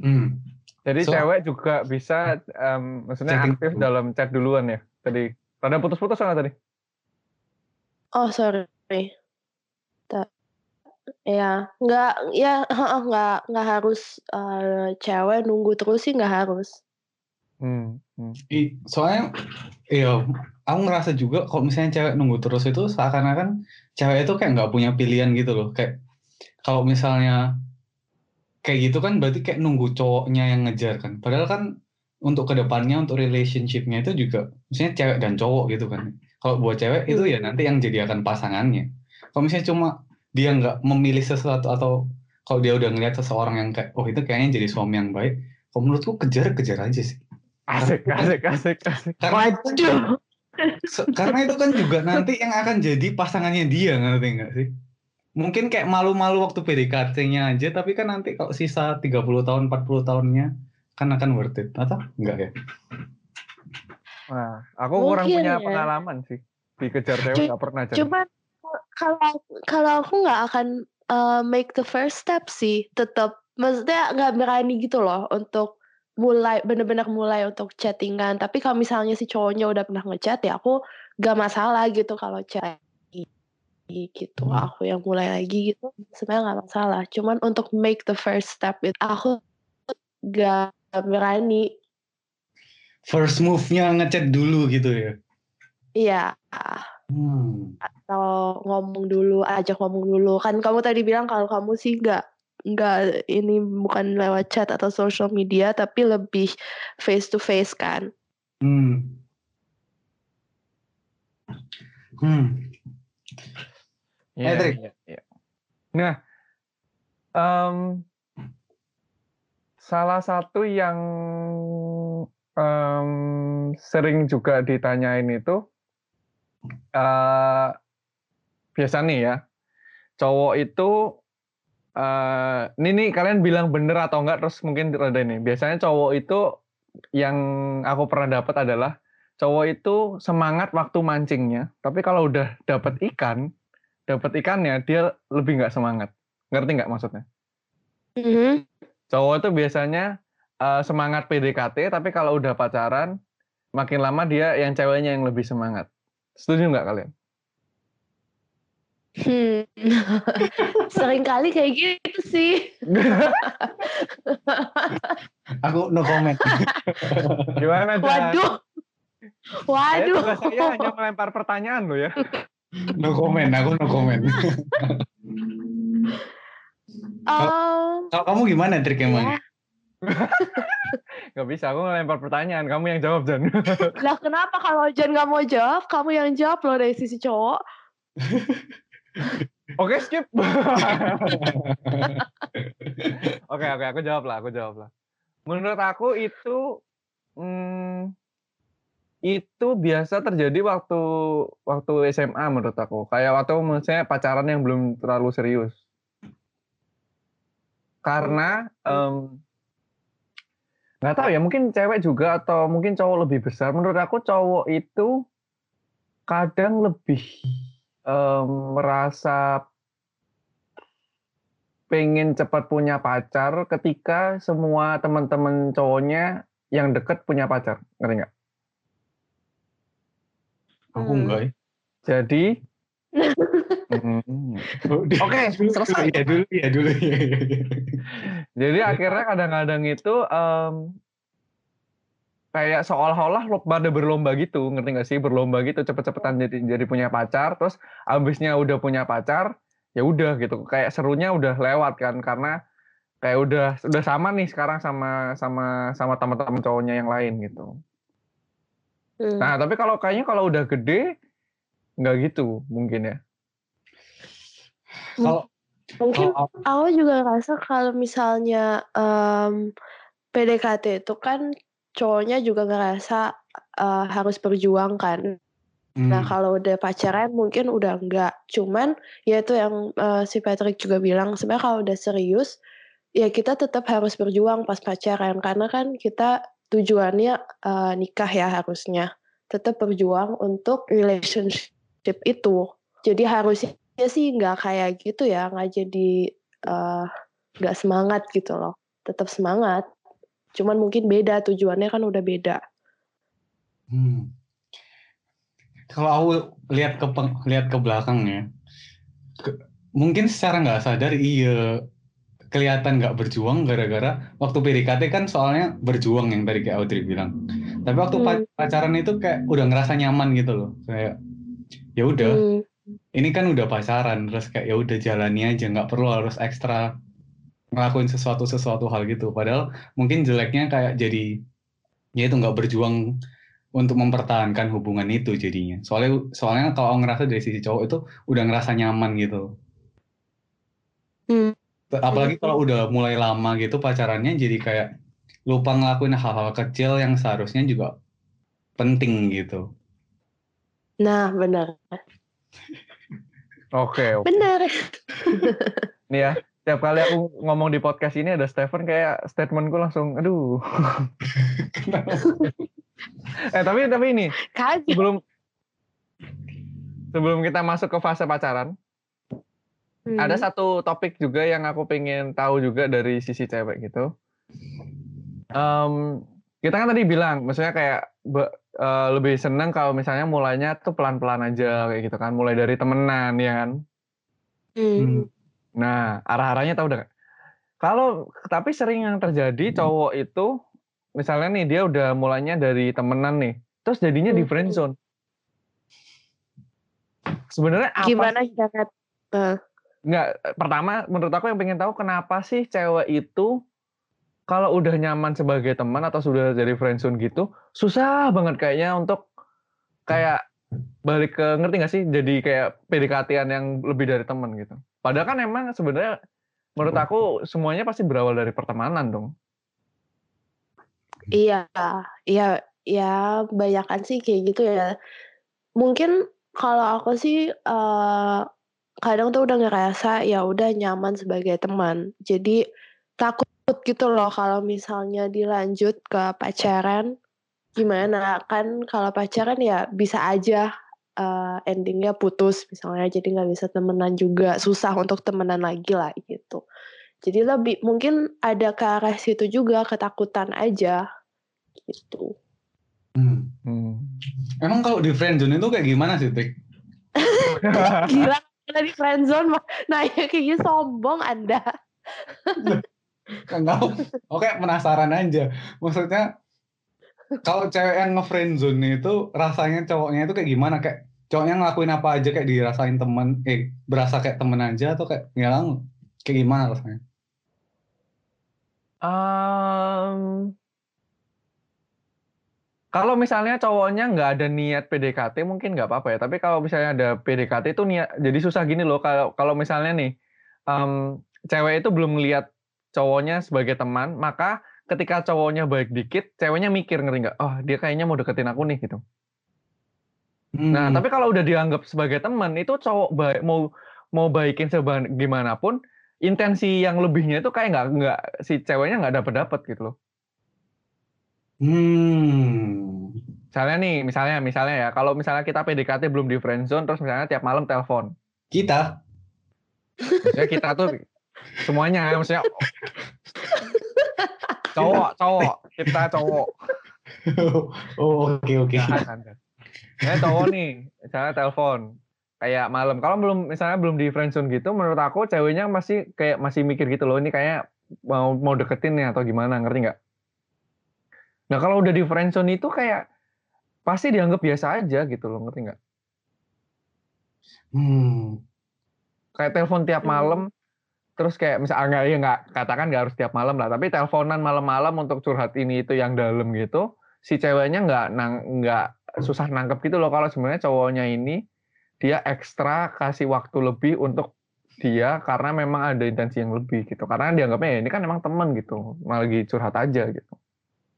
Hmm. Jadi So- cewek juga bisa em, maksudnya aktif dulu. dalam chat duluan ya. Tadi rada putus-putus sana tadi. Oh sorry. ya nggak ya heeh, nggak nggak harus uh, cewek nunggu terus sih nggak harus. Hmm, hmm. I, soalnya iya aku ngerasa juga kalau misalnya cewek nunggu terus itu seakan-akan cewek itu kayak nggak punya pilihan gitu loh. Kayak kalau misalnya kayak gitu kan berarti kayak nunggu cowoknya yang ngejar kan. Padahal kan untuk ke depannya untuk relationshipnya itu juga misalnya cewek dan cowok gitu kan. Kalau buat cewek itu ya nanti yang jadi akan pasangannya. Kalau misalnya cuma dia nggak memilih sesuatu atau kalau dia udah ngeliat seseorang yang kayak oh itu kayaknya jadi suami yang baik kalau menurutku kejar kejar aja sih Asik, asik, asik, asik. karena itu, se- karena itu kan juga nanti yang akan jadi pasangannya dia ngerti nggak sih mungkin kayak malu-malu waktu PDKT-nya aja tapi kan nanti kalau sisa 30 tahun 40 tahunnya kan akan worth it atau enggak ya Nah, aku kurang Mungkin punya ya. pengalaman sih. Dikejar cewek nggak pernah jadi. Cuman kalau kalau aku nggak akan uh, make the first step sih, tetap maksudnya nggak berani gitu loh untuk mulai bener-bener mulai untuk chattingan. Tapi kalau misalnya si cowoknya udah pernah ngechat ya aku nggak masalah gitu kalau chat gitu. Hmm. Aku yang mulai lagi gitu sebenarnya nggak masalah. Cuman untuk make the first step itu aku nggak berani. first move-nya ngechat dulu gitu ya Iya. hmm. atau ngomong dulu, ajak ngomong dulu. Kan kamu tadi bilang kalau kamu sih nggak nggak ini bukan lewat chat atau social media tapi lebih face to face kan. Hmm. Hmm. Iya, Edric. iya, iya. Nah, em, salah satu yang em, sering juga ditanyain itu, eh biasa nih ya, cowok itu, eh ini nih kalian bilang bener atau enggak, terus mungkin rada ini. Biasanya cowok itu yang aku pernah dapat adalah cowok itu semangat waktu mancingnya, tapi kalau udah dapat ikan, dapat ikannya dia lebih nggak semangat. Ngerti nggak maksudnya? Mhm. Cowok itu biasanya eh, semangat PDKT, tapi kalau udah pacaran, makin lama dia yang ceweknya yang lebih semangat. Setuju nggak kalian? Hmm. Sering kali kayak gitu sih. Aku no comment. Gimana, Jan? Waduh. Saya Waduh. tugas saya hanya melempar pertanyaan loh ya. No comment, aku no comment. Em, Kalau kamu gimana trik emang? ya. Nggak bisa, aku ngelempar pertanyaan. Kamu yang jawab, Jan. Lah kenapa kalau Jan nggak mau jawab, kamu yang jawab loh dari sisi cowok. Oke, skip. Oke, oke, aku jawab lah, aku jawab lah. Menurut aku itu hmm, itu biasa terjadi waktu waktu SMA menurut aku. Kayak waktu misalnya pacaran yang belum terlalu serius. Karena em, nggak tahu ya, mungkin cewek juga atau mungkin cowok lebih besar. Menurut aku cowok itu kadang lebih em, merasa pengen cepat punya pacar ketika semua teman-teman cowoknya yang deket punya pacar, ngerti nggak? Aku Hmm. enggak ya. Jadi, Hmm. Oke, selesai. Ya dulu, ya dulu. Ya, ya, ya. jadi akhirnya kadang-kadang itu em, kayak seolah-olah lo pada berlomba gitu, ngerti nggak sih? Berlomba gitu, cepet-cepetan jadi jadi punya pacar, terus abisnya udah punya pacar, ya udah gitu. Kayak serunya udah lewat kan, karena kayak udah udah sama nih sekarang sama sama sama teman-teman cowoknya yang lain gitu. Hmm. Nah, tapi kalau kayaknya kalau udah gede nggak gitu mungkin ya. Kalau Mungkin kalau aku juga ngerasa kalau misalnya em, PDKT itu kan cowoknya juga ngerasa eh, harus berjuang kan. Nah Hmm. kalau udah pacaran mungkin udah enggak. Cuman ya itu yang eh, si Patrick juga bilang sebenarnya kalau udah serius ya kita tetap harus berjuang pas pacaran karena kan kita tujuannya eh, nikah ya harusnya. Tetap berjuang untuk relationship itu. Jadi harusnya sih nggak kayak gitu ya, nggak jadi nggak semangat gitu loh. Tetap semangat. Cuman mungkin beda tujuannya kan udah beda. Hmm. Kalau aku lihat ke lihat ke belakang ya, ke- mungkin secara nggak sadar iya kelihatan nggak berjuang gara-gara waktu PDKT kan soalnya berjuang yang tadi kayak Audrey bilang. Tapi waktu Hmm. pacaran itu kayak udah ngerasa nyaman gitu loh. Kayak ya udah, Hmm. ini kan udah pacaran terus kayak ya udah jalani aja nggak perlu harus ekstra ngelakuin sesuatu sesuatu hal gitu. Padahal mungkin jeleknya kayak jadi ya itu nggak berjuang untuk mempertahankan hubungan itu jadinya. Soalnya soalnya kalau ngerasa dari sisi cowok itu udah ngerasa nyaman gitu. Hmm. apalagi kalau udah mulai lama gitu pacarannya jadi kayak lupa ngelakuin hal-hal kecil yang seharusnya juga penting gitu. Nah, benar. Oke, oke. Benar. Nih ya, tiap kali aku ngomong di podcast ini ada Stephen kayak statementku langsung, aduh. eh tapi tapi ini Kaget. sebelum sebelum kita masuk ke fase pacaran, Hmm. ada satu topik juga yang aku pengen tahu juga dari sisi cewek gitu. Em, kita kan tadi bilang, maksudnya kayak be- eh, lebih seneng kalau misalnya mulainya tuh pelan-pelan aja kayak gitu kan, mulai dari temenan ya kan. Hmm. Nah, arah-arahnya tahu udah? Kalau tapi sering yang terjadi cowok itu misalnya nih dia udah mulainya dari temenan nih, terus jadinya di Hmm. friendzone. Sebenarnya apa? Gimana cara eh, Nggak, pertama menurut aku yang pengen tahu kenapa sih cewek itu kalau udah nyaman sebagai teman atau sudah jadi friendzone gitu, susah banget kayaknya untuk kayak balik ke ngerti nggak sih? Jadi kayak PDKT-an yang lebih dari teman gitu. Padahal kan emang sebenarnya menurut aku semuanya pasti berawal dari pertemanan dong. Iya, iya, ya banyakan sih kayak gitu ya. Mungkin kalau aku sih eh, kadang tuh udah ngerasa ya udah nyaman sebagai teman. Jadi takut gitu loh kalau misalnya dilanjut ke pacaran gimana kan kalau pacaran ya bisa aja eh, endingnya putus misalnya jadi nggak bisa temenan juga susah untuk temenan lagi lah gitu. Jadi lebih mungkin ada ke arah situ juga ketakutan aja gitu. Hmm. Hmm. Emang kalau di friendzone itu kayak gimana sih, Tik? Gila kita di friendzone mah nanya kayak gitu sombong Anda. Enggak, oke penasaran aja. Maksudnya kalau cewek yang nge-friendzone itu rasanya cowoknya itu kayak gimana? Kayak cowoknya ngelakuin apa aja kayak dirasain temen, eh berasa kayak temen aja atau kayak ngilang kayak gimana rasanya? Em, kalau misalnya cowoknya nggak ada niat PDKT mungkin nggak apa-apa ya. Tapi kalau misalnya ada PDKT itu niat, jadi susah gini loh. Kalau kalau misalnya nih em, cewek itu belum lihat cowoknya sebagai teman, maka ketika cowoknya baik dikit, ceweknya mikir ngerti nggak? Oh dia kayaknya mau deketin aku nih gitu. Nah Hmm. tapi kalau udah dianggap sebagai teman itu cowok baik mau mau baikin sebagaimanapun intensi yang lebihnya itu kayak nggak nggak si ceweknya nggak dapet dapet gitu loh. Hmm. Misalnya nih, misalnya misalnya ya, kalau misalnya kita PDKT belum di friendzone terus misalnya tiap malam telepon. Kita Maksudnya kita tuh semuanya maksudnya cowok, cowok, kita cowok. oh oke oke. Ya cowok nih, misalnya telepon kayak malam. Kalau belum misalnya belum di friendzone gitu, menurut aku ceweknya masih kayak masih mikir gitu loh, ini kayak mau mau deketin nih atau gimana, ngerti nggak? Nah kalau udah di friendzone itu kayak pasti dianggap biasa aja gitu loh, ngerti nggak? Hmm. kayak telepon tiap Hmm. malam terus kayak misalnya nggak ya nggak katakan nggak harus tiap malam lah tapi teleponan malam-malam untuk curhat ini itu yang dalam gitu si ceweknya nggak nang nggak susah nangkep gitu loh kalau sebenarnya cowoknya ini dia ekstra kasih waktu lebih untuk dia karena memang ada intensi yang lebih gitu karena dianggapnya ya ini kan memang teman gitu malah lagi curhat aja gitu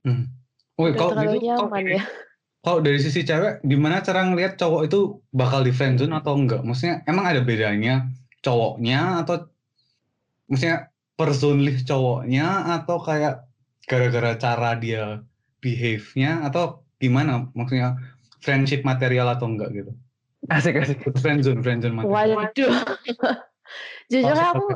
Hmm. Oke, kalau gitu, kalau nyaman dari, ya. kalau dari sisi cewek, gimana cara ngelihat cowok itu bakal di friendzone atau enggak? Maksudnya emang ada bedanya cowoknya atau maksudnya personally cowoknya atau kayak gara-gara cara dia behave-nya atau gimana? Maksudnya friendship material atau enggak gitu? asik asik Friendzone, friendzone material. Waduh. Jujur aku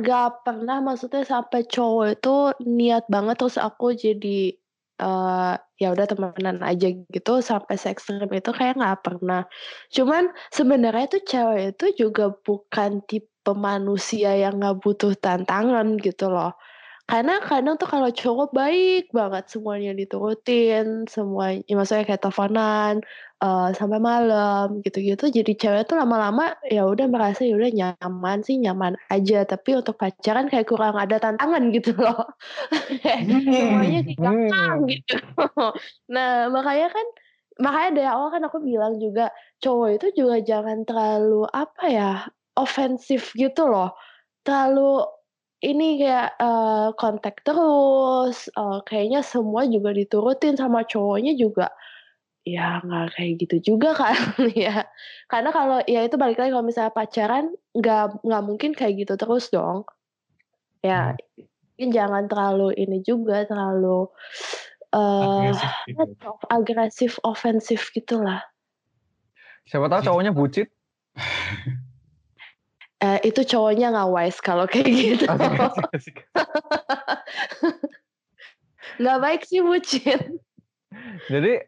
nggak pernah maksudnya sampai cowok itu niat banget terus aku jadi eh, ya udah temenan aja gitu sampai se ekstrem itu kayak nggak pernah. Cuman sebenarnya tuh cewek itu juga bukan tipe manusia yang nggak butuh tantangan gitu loh. Karena kadang tuh kalau cowok baik banget semuanya diturutin, semua ya maksudnya kayak teleponan, eee, sampai malam gitu-gitu, jadi cewek tuh lama-lama ya udah merasa ya udah nyaman sih nyaman aja, tapi untuk pacaran kayak kurang ada tantangan gitu loh. Kayak semuanya dikekang Hmm. gitu. Nah, makanya kan makanya dari awal kan aku bilang juga, cowok itu juga jangan terlalu apa ya, ofensif gitu loh. Terlalu ini kayak, eee, kontak terus, eee, kayaknya semua juga diturutin sama cowoknya juga, ya nggak kayak gitu juga kan ya. Karena kalau ya itu balik lagi kalau misalnya pacaran nggak nggak mungkin kayak gitu terus dong. Ya, mungkin jangan terlalu ini juga, terlalu, eee, Agresif gitu. agresif, ofensif gitulah. Siapa tahu cowoknya bucin. Eee, itu cowoknya nggak wise kalau kayak gitu. Nggak baik sih bucin. Jadi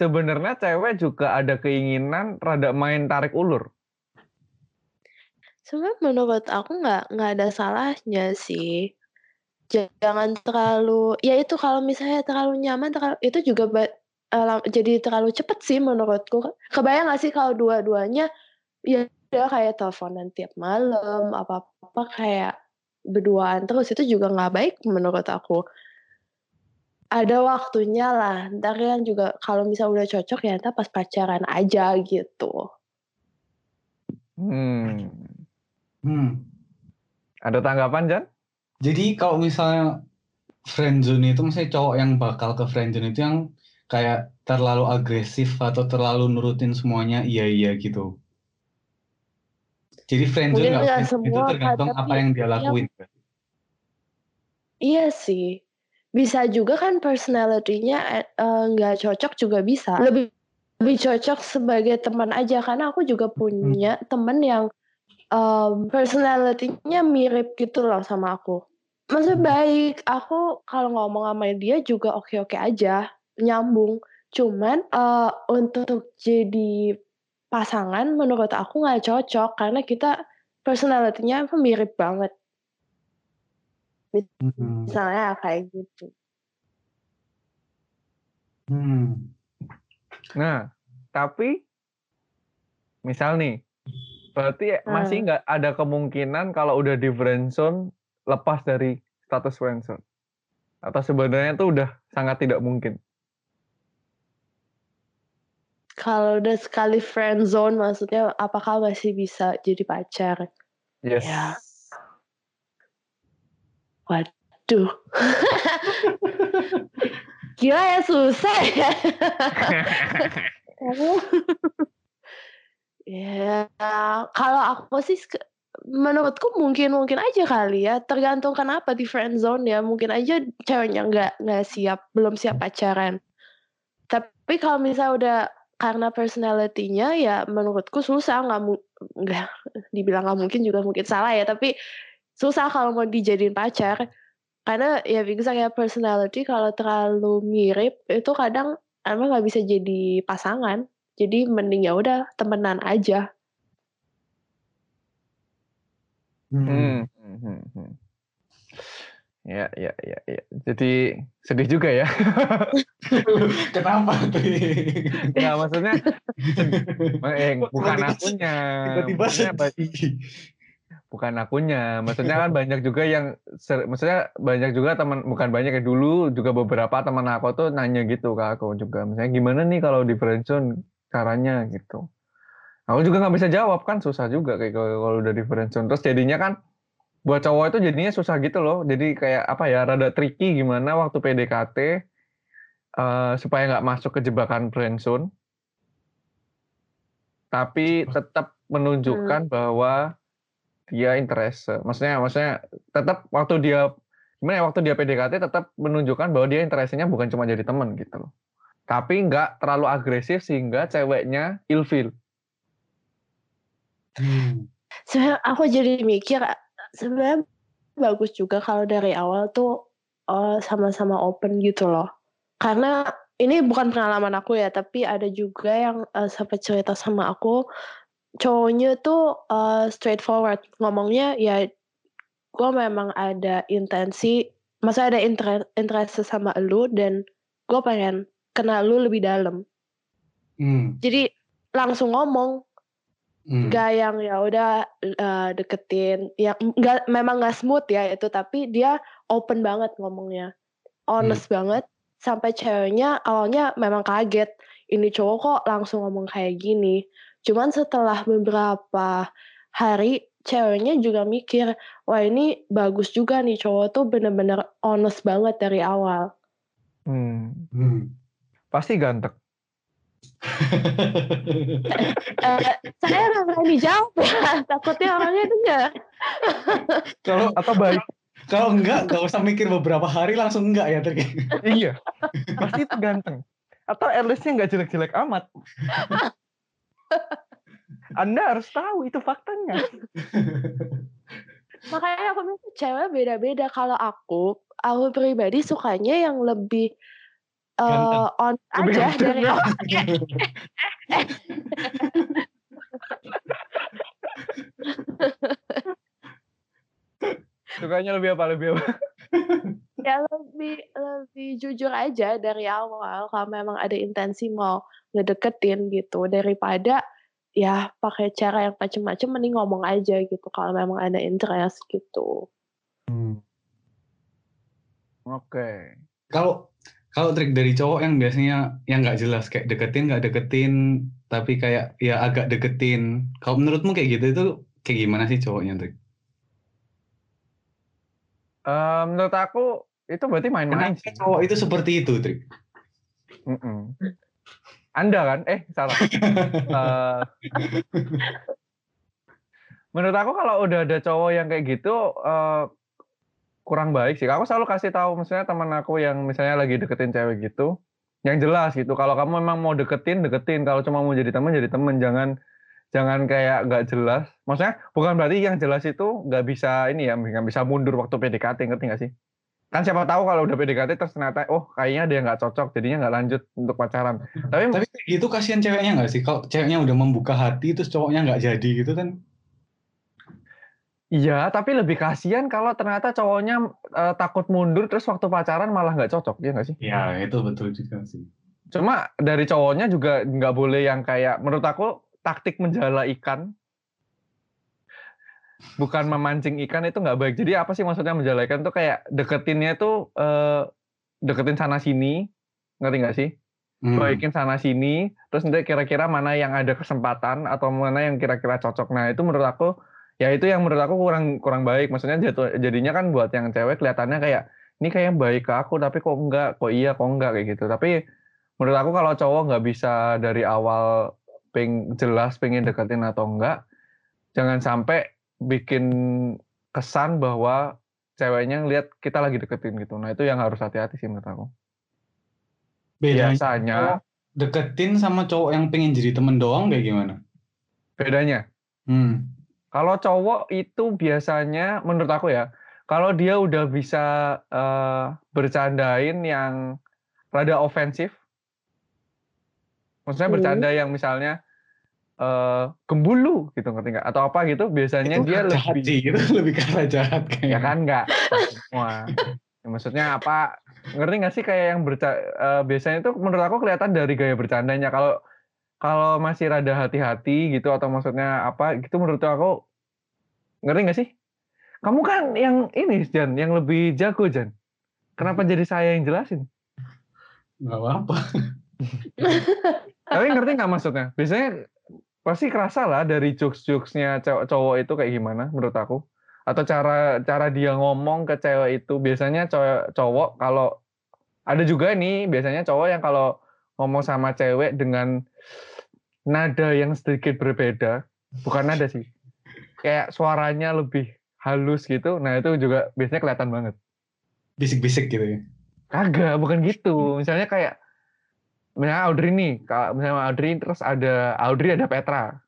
sebenarnya cewek juga ada keinginan rada main tarik ulur. Sebenarnya menurut aku nggak nggak ada salahnya sih. Jangan terlalu ya itu kalau misalnya terlalu nyaman, terlalu itu juga la jadi terlalu cepet sih menurutku. Kebayang nggak sih kalau dua-duanya ya udah kayak teleponan tiap malam, apa-apa kayak berduaan terus, itu juga nggak baik menurut aku. Ada waktunya lah, entar kan juga kalau misalnya udah cocok ya entar pas pacaran aja gitu. Hmm. Hmm. Ada tanggapan, Jan? Jadi kalau misalnya friendzone itu misalnya cowok yang bakal ke friendzone itu yang kayak terlalu agresif atau terlalu nurutin semuanya iya-iya gitu. Jadi friendzone Mungkin nggak nggak friendzone itu semua, tergantung apa tapi yang dia ya lakuin. Iya sih. Bisa juga kan personality-nya, e eee, nggak cocok juga bisa. Lebih lebih cocok sebagai teman aja, karena aku juga Mhm. punya temen yang, mmm, personality-nya mirip gitu loh sama aku. Maksudnya Mhm. baik, aku kalau ngomong sama dia juga oke-oke aja, nyambung. Cuman, eee, untuk jadi pasangan menurut aku nggak cocok, karena kita personality-nya apa, mirip banget. Mhm. Misalnya kayak gitu. Hmm. Nah, tapi misal nih, berarti masih Hmm. nggak ada kemungkinan kalau udah di friendzone lepas dari status friendzone? Atau sebenarnya itu udah sangat tidak mungkin? Kalau udah sekali friendzone maksudnya apakah masih bisa jadi pacar? Yes. Ya. Waduh. Gila ya, susah ya. Ya, kalau aku sih menurutku mungkin-mungkin aja kali ya, tergantung kenapa di friendzone ya, mungkin aja ceweknya nggak nggak siap, belum siap pacaran. Tapi kalau misalnya udah karena personality-nya ya menurutku susah, nggak mu nggak dibilang nggak mungkin juga mungkin salah ya, tapi susah kalau mau dijadiin pacar. Karena ya because kayak personality kalau terlalu mirip itu kadang emang nggak bisa jadi pasangan. Jadi mending ya udah temenan aja. Hmm. Hmm, hmm, hmm, hmm. Ya ya ya ya. Jadi sedih juga ya. Kenapa tuh? Nggak, maksudnya eh, bukan akunya. tiba-tiba sedih? bukan akunya. Maksudnya kan banyak juga yang ser maksudnya banyak juga teman bukan banyak ya, dulu juga beberapa teman aku tuh nanya gitu ke aku juga, misalnya, "Gimana nih kalau di friendzone caranya?" Gitu. Aku juga nggak bisa jawab kan susah juga kayak kalau kalau udah di friendzone. Terus jadinya kan buat cowok itu jadinya susah gitu loh. Jadi kayak apa ya, rada tricky gimana waktu PDKT, eee, supaya nggak masuk ke jebakan friendzone. Tapi tetap menunjukkan Hmm. bahwa dia interest. Maksudnya maksudnya tetap waktu dia gimana ya, waktu dia PDKT tetap menunjukkan bahwa dia interest-nya bukan cuma jadi teman gitu loh. Tapi nggak terlalu agresif sehingga ceweknya ilfeel. Hmm. Sebenarnya aku jadi mikir, sebenarnya bagus juga kalau dari awal tuh, eee, sama-sama open gitu loh. karena ini bukan pengalaman aku ya, tapi ada juga yang uh, sempat cerita sama aku, cowoknya tuh uh, straightforward ngomongnya ya, gue memang ada intensi, masa ada interest interest sama lu dan gue pengen kenal lu lebih dalam. Hmm. Jadi langsung ngomong, Hmm. Gak yang ya udah uh, deketin, yang nggak memang nggak smooth ya itu, tapi dia open banget ngomongnya, honest banget, sampai ceweknya awalnya memang kaget, ini cowok kok langsung ngomong kayak gini. Cuman setelah beberapa hari, ceweknya juga mikir, wah ini bagus juga nih cowok tuh bener-bener honest banget dari awal. Hmm. Hmm. Pasti ganteng. Eh, saya nggak berani jawab ya, takutnya orangnya dengar. Kalau Atau baik. kalau enggak, nggak usah mikir beberapa hari langsung enggak ya Trik. iya. Pasti itu ganteng. Atau at least-nya nggak jelek-jelek amat. Anda harus tahu itu faktanya. Makanya aku bilang cewek beda-beda. Kalau aku, aku pribadi sukanya yang lebih. Uh, on Lebih aja ganteng. dari awal. Sukanya lebih apa? Lebih apa? ya lebih lebih jujur aja dari awal kalau memang ada intensi mau ngedeketin gitu daripada ya pakai cara yang macem-macem mending ngomong aja gitu kalau memang ada interest gitu. Hmm. Oke. Kalau kalau trik dari cowok yang biasanya yang nggak jelas kayak deketin nggak deketin tapi kayak ya agak deketin. Kalau menurutmu kayak gitu itu kayak gimana sih cowoknya trik? Eh, menurut aku itu berarti main-main Kenapa cowok itu seperti itu trik? Mm-mm. Anda kan? Eh, salah. Eh, menurut aku kalau udah ada cowok yang kayak gitu eh, kurang baik sih. Aku selalu kasih tahu misalnya teman aku yang misalnya lagi deketin cewek gitu, yang jelas gitu. Kalau kamu memang mau deketin, deketin. Kalau cuma mau jadi teman, jadi teman. Jangan jangan kayak nggak jelas. Maksudnya bukan berarti yang jelas itu nggak bisa ini ya, nggak bisa mundur waktu PDKT, ngerti nggak sih? Kan siapa tahu kalau udah PDKT terus ternyata oh kayaknya dia nggak cocok, jadinya nggak lanjut untuk pacaran. Tapi Tapi kayak gitu kasihan ceweknya nggak sih? Kalau ceweknya udah membuka hati terus cowoknya nggak jadi gitu kan? Iya, tapi lebih kasihan kalau ternyata cowoknya eh, takut mundur terus waktu pacaran malah nggak cocok, ya nggak sih? Ya itu betul juga sih. Cuma dari cowoknya juga nggak boleh yang kayak menurut aku taktik menjala ikan, bukan memancing ikan itu nggak baik. Jadi apa sih maksudnya menjala ikan tuh kayak deketinnya tuh eh, deketin sana sini, ngerti nggak sih? Hmm. Baikin sana sini, terus nanti kira-kira mana yang ada kesempatan atau mana yang kira-kira cocok. Nah itu menurut aku ya itu yang menurut aku kurang kurang baik. Maksudnya jatuh jadinya kan buat yang cewek kelihatannya kayak ini kayak baik ke aku tapi kok enggak? Kok iya kok enggak? Kayak gitu. Tapi menurut aku kalau cowok nggak bisa dari awal peng jelas pengen deketin atau enggak jangan sampai bikin kesan bahwa ceweknya ngelihat kita lagi deketin gitu. Nah itu yang harus hati-hati sih menurut aku. Bedanya biasanya deketin sama cowok yang pengen jadi temen doang kayak gimana? bedanya? Hmm. Kalau cowok itu biasanya menurut aku ya, kalau dia udah bisa eh, bercandain yang rada ofensif, maksudnya Hmm. bercanda yang misalnya eh gembulu gitu ngerti nggak? Atau apa gitu, biasanya Itu dia lebih sih, itu lebih arah jahat ya kayaknya. kan nggak semua. Ya, maksudnya apa? Ngerti nggak sih kayak yang berca eh, biasanya itu menurut aku kelihatan dari gaya bercandanya. Kalau kalau masih rada hati-hati gitu atau maksudnya apa gitu menurut aku ngerti nggak sih? Kamu kan yang ini Jan, yang lebih jago Jan. Kenapa jadi saya yang jelasin? Nggak apa-apa. Tapi ngerti nggak maksudnya? Biasanya pasti kerasa lah dari jokes-jokesnya cowok itu kayak gimana menurut aku. Atau cara cara dia ngomong ke cewek itu biasanya cowok, cowok kalau ada juga nih biasanya cowok yang kalau ngomong sama cewek dengan nada yang sedikit berbeda, bukan nada sih. Kayak suaranya lebih halus gitu. Nah, itu juga biasanya kelihatan banget. Bisik-bisik gitu ya. Kagak, bukan gitu. Misalnya kayak misalnya Audrey nih, kalau misalnya Audrey terus ada Audrey ada Petra,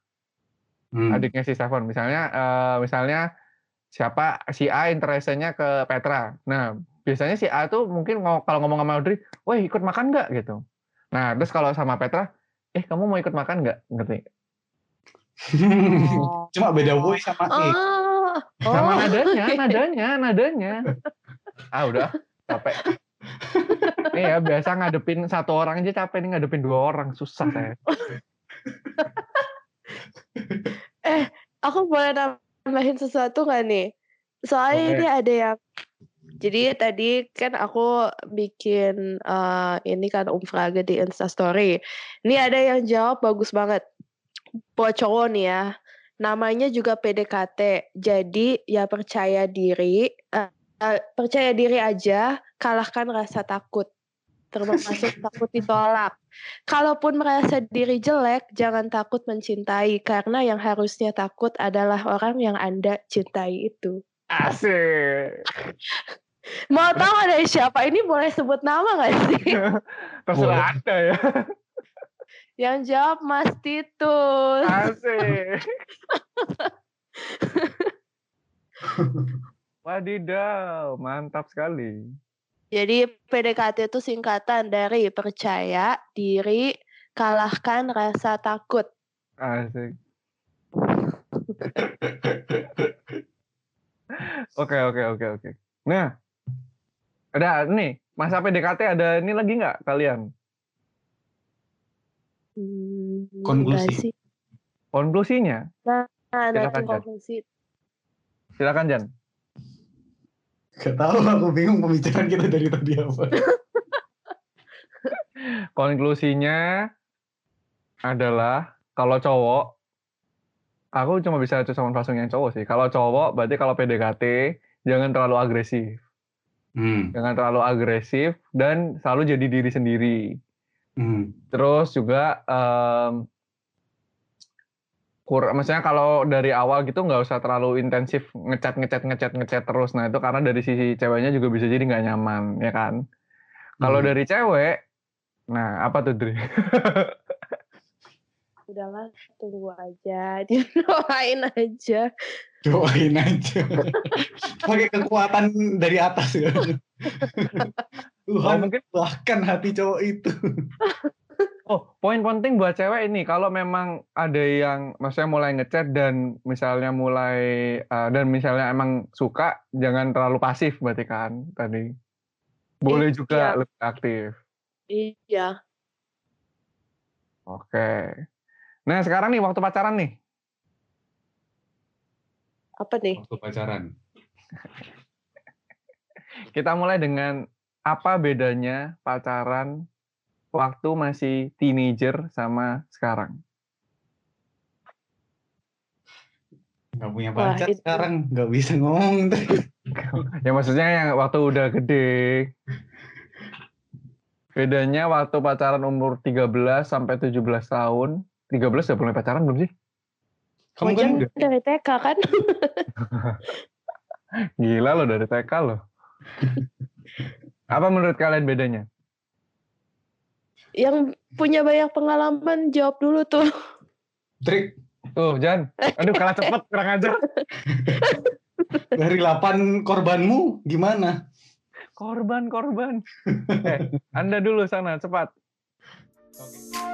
Hmm. adiknya si Stefan. Misalnya eh, misalnya siapa si A interestnya ke Petra. Nah, biasanya si A tuh mungkin kalau ngomong sama Audrey, weh ikut makan nggak gitu. Nah terus kalau sama Petra, eh kamu mau ikut makan nggak? Ngerti? Cuma beda voice sama. Ah, Sama oh. nadanya, nadanya, nadanya. Ah udah, capek. Iya biasa ngadepin satu orang aja capek nih ngadepin dua orang susah saya. Aku boleh nambahin sesuatu nggak nih? Soalnya Boleh. ini ada yang jadi tadi kan aku bikin eh, ini kan umfrage di Instastory. Ini ada yang jawab bagus banget. Buat cowok nih ya. Namanya juga PDKT. Jadi ya percaya diri, eh, eh, percaya diri aja, kalahkan rasa takut. Termasuk takut ditolak. Kalaupun merasa diri jelek, jangan takut mencintai karena yang harusnya takut adalah orang yang Anda cintai itu. Asik. Mau tahu ada siapa? Ini boleh sebut nama nggak sih? Terserah anda ya. Yang jawab Mas Titus. Asik. Wadidaw, mantap sekali. Jadi PDKT itu singkatan dari percaya diri, kalahkan rasa takut. Asik. Oke, oke, oke, oke. Nah, ada nih, masa PDKT ada ini lagi nggak kalian? Hmm, Konklusi. sih? Konklusinya, Nah, nanti Silakan, Jan. konklusi. silakan Jan. Gak tahu aku bingung pembicaraan kita dari tadi apa. Konklusinya adalah kalau cowok, aku cuma bisa sama langsung yang cowok sih. Kalau cowok, berarti kalau PDKT jangan terlalu agresif, Hmm. jangan terlalu agresif dan selalu jadi diri sendiri. Hmm. Terus juga em kur, maksudnya kalau dari awal gitu nggak usah terlalu intensif ngechat ngechat ngechat ngechat terus. Nah itu karena dari sisi ceweknya juga bisa jadi nggak nyaman, ya kan? Kalau Hmm. dari cewek, nah apa tuh Dri? Udahlah, tunggu aja. Didoain aja. Doain aja. Pakai kekuatan dari atas ya. Oh, Tuhan mungkin bahkan hati cowok itu. Oh, poin penting buat cewek ini kalau memang ada yang maksudnya mulai ngechat dan misalnya mulai eh, dan misalnya emang suka jangan terlalu pasif berarti kan tadi. Boleh juga Iya. lebih aktif. Iya. Oke. Nah, sekarang nih waktu pacaran nih. Apa nih? Waktu pacaran. Kita mulai dengan apa bedanya pacaran waktu masih teenager sama sekarang? Gak punya Wah, pacar itu. sekarang. Gak bisa ngomong. Ya maksudnya yang waktu udah gede. Bedanya waktu pacaran umur 13 sampai 17 tahun. 13 udah mulai pacaran belum sih? Kamu kan Wajan udah. dari TK kan? Gila loh dari TK loh. Apa menurut kalian bedanya? Yang punya banyak pengalaman jawab dulu tuh. Trik. Tuh, Jan. Aduh, kalah cepet, kurang ajar. Dari 8 korbanmu gimana? Korban, korban. Eh, Anda dulu sana, cepat. Oke.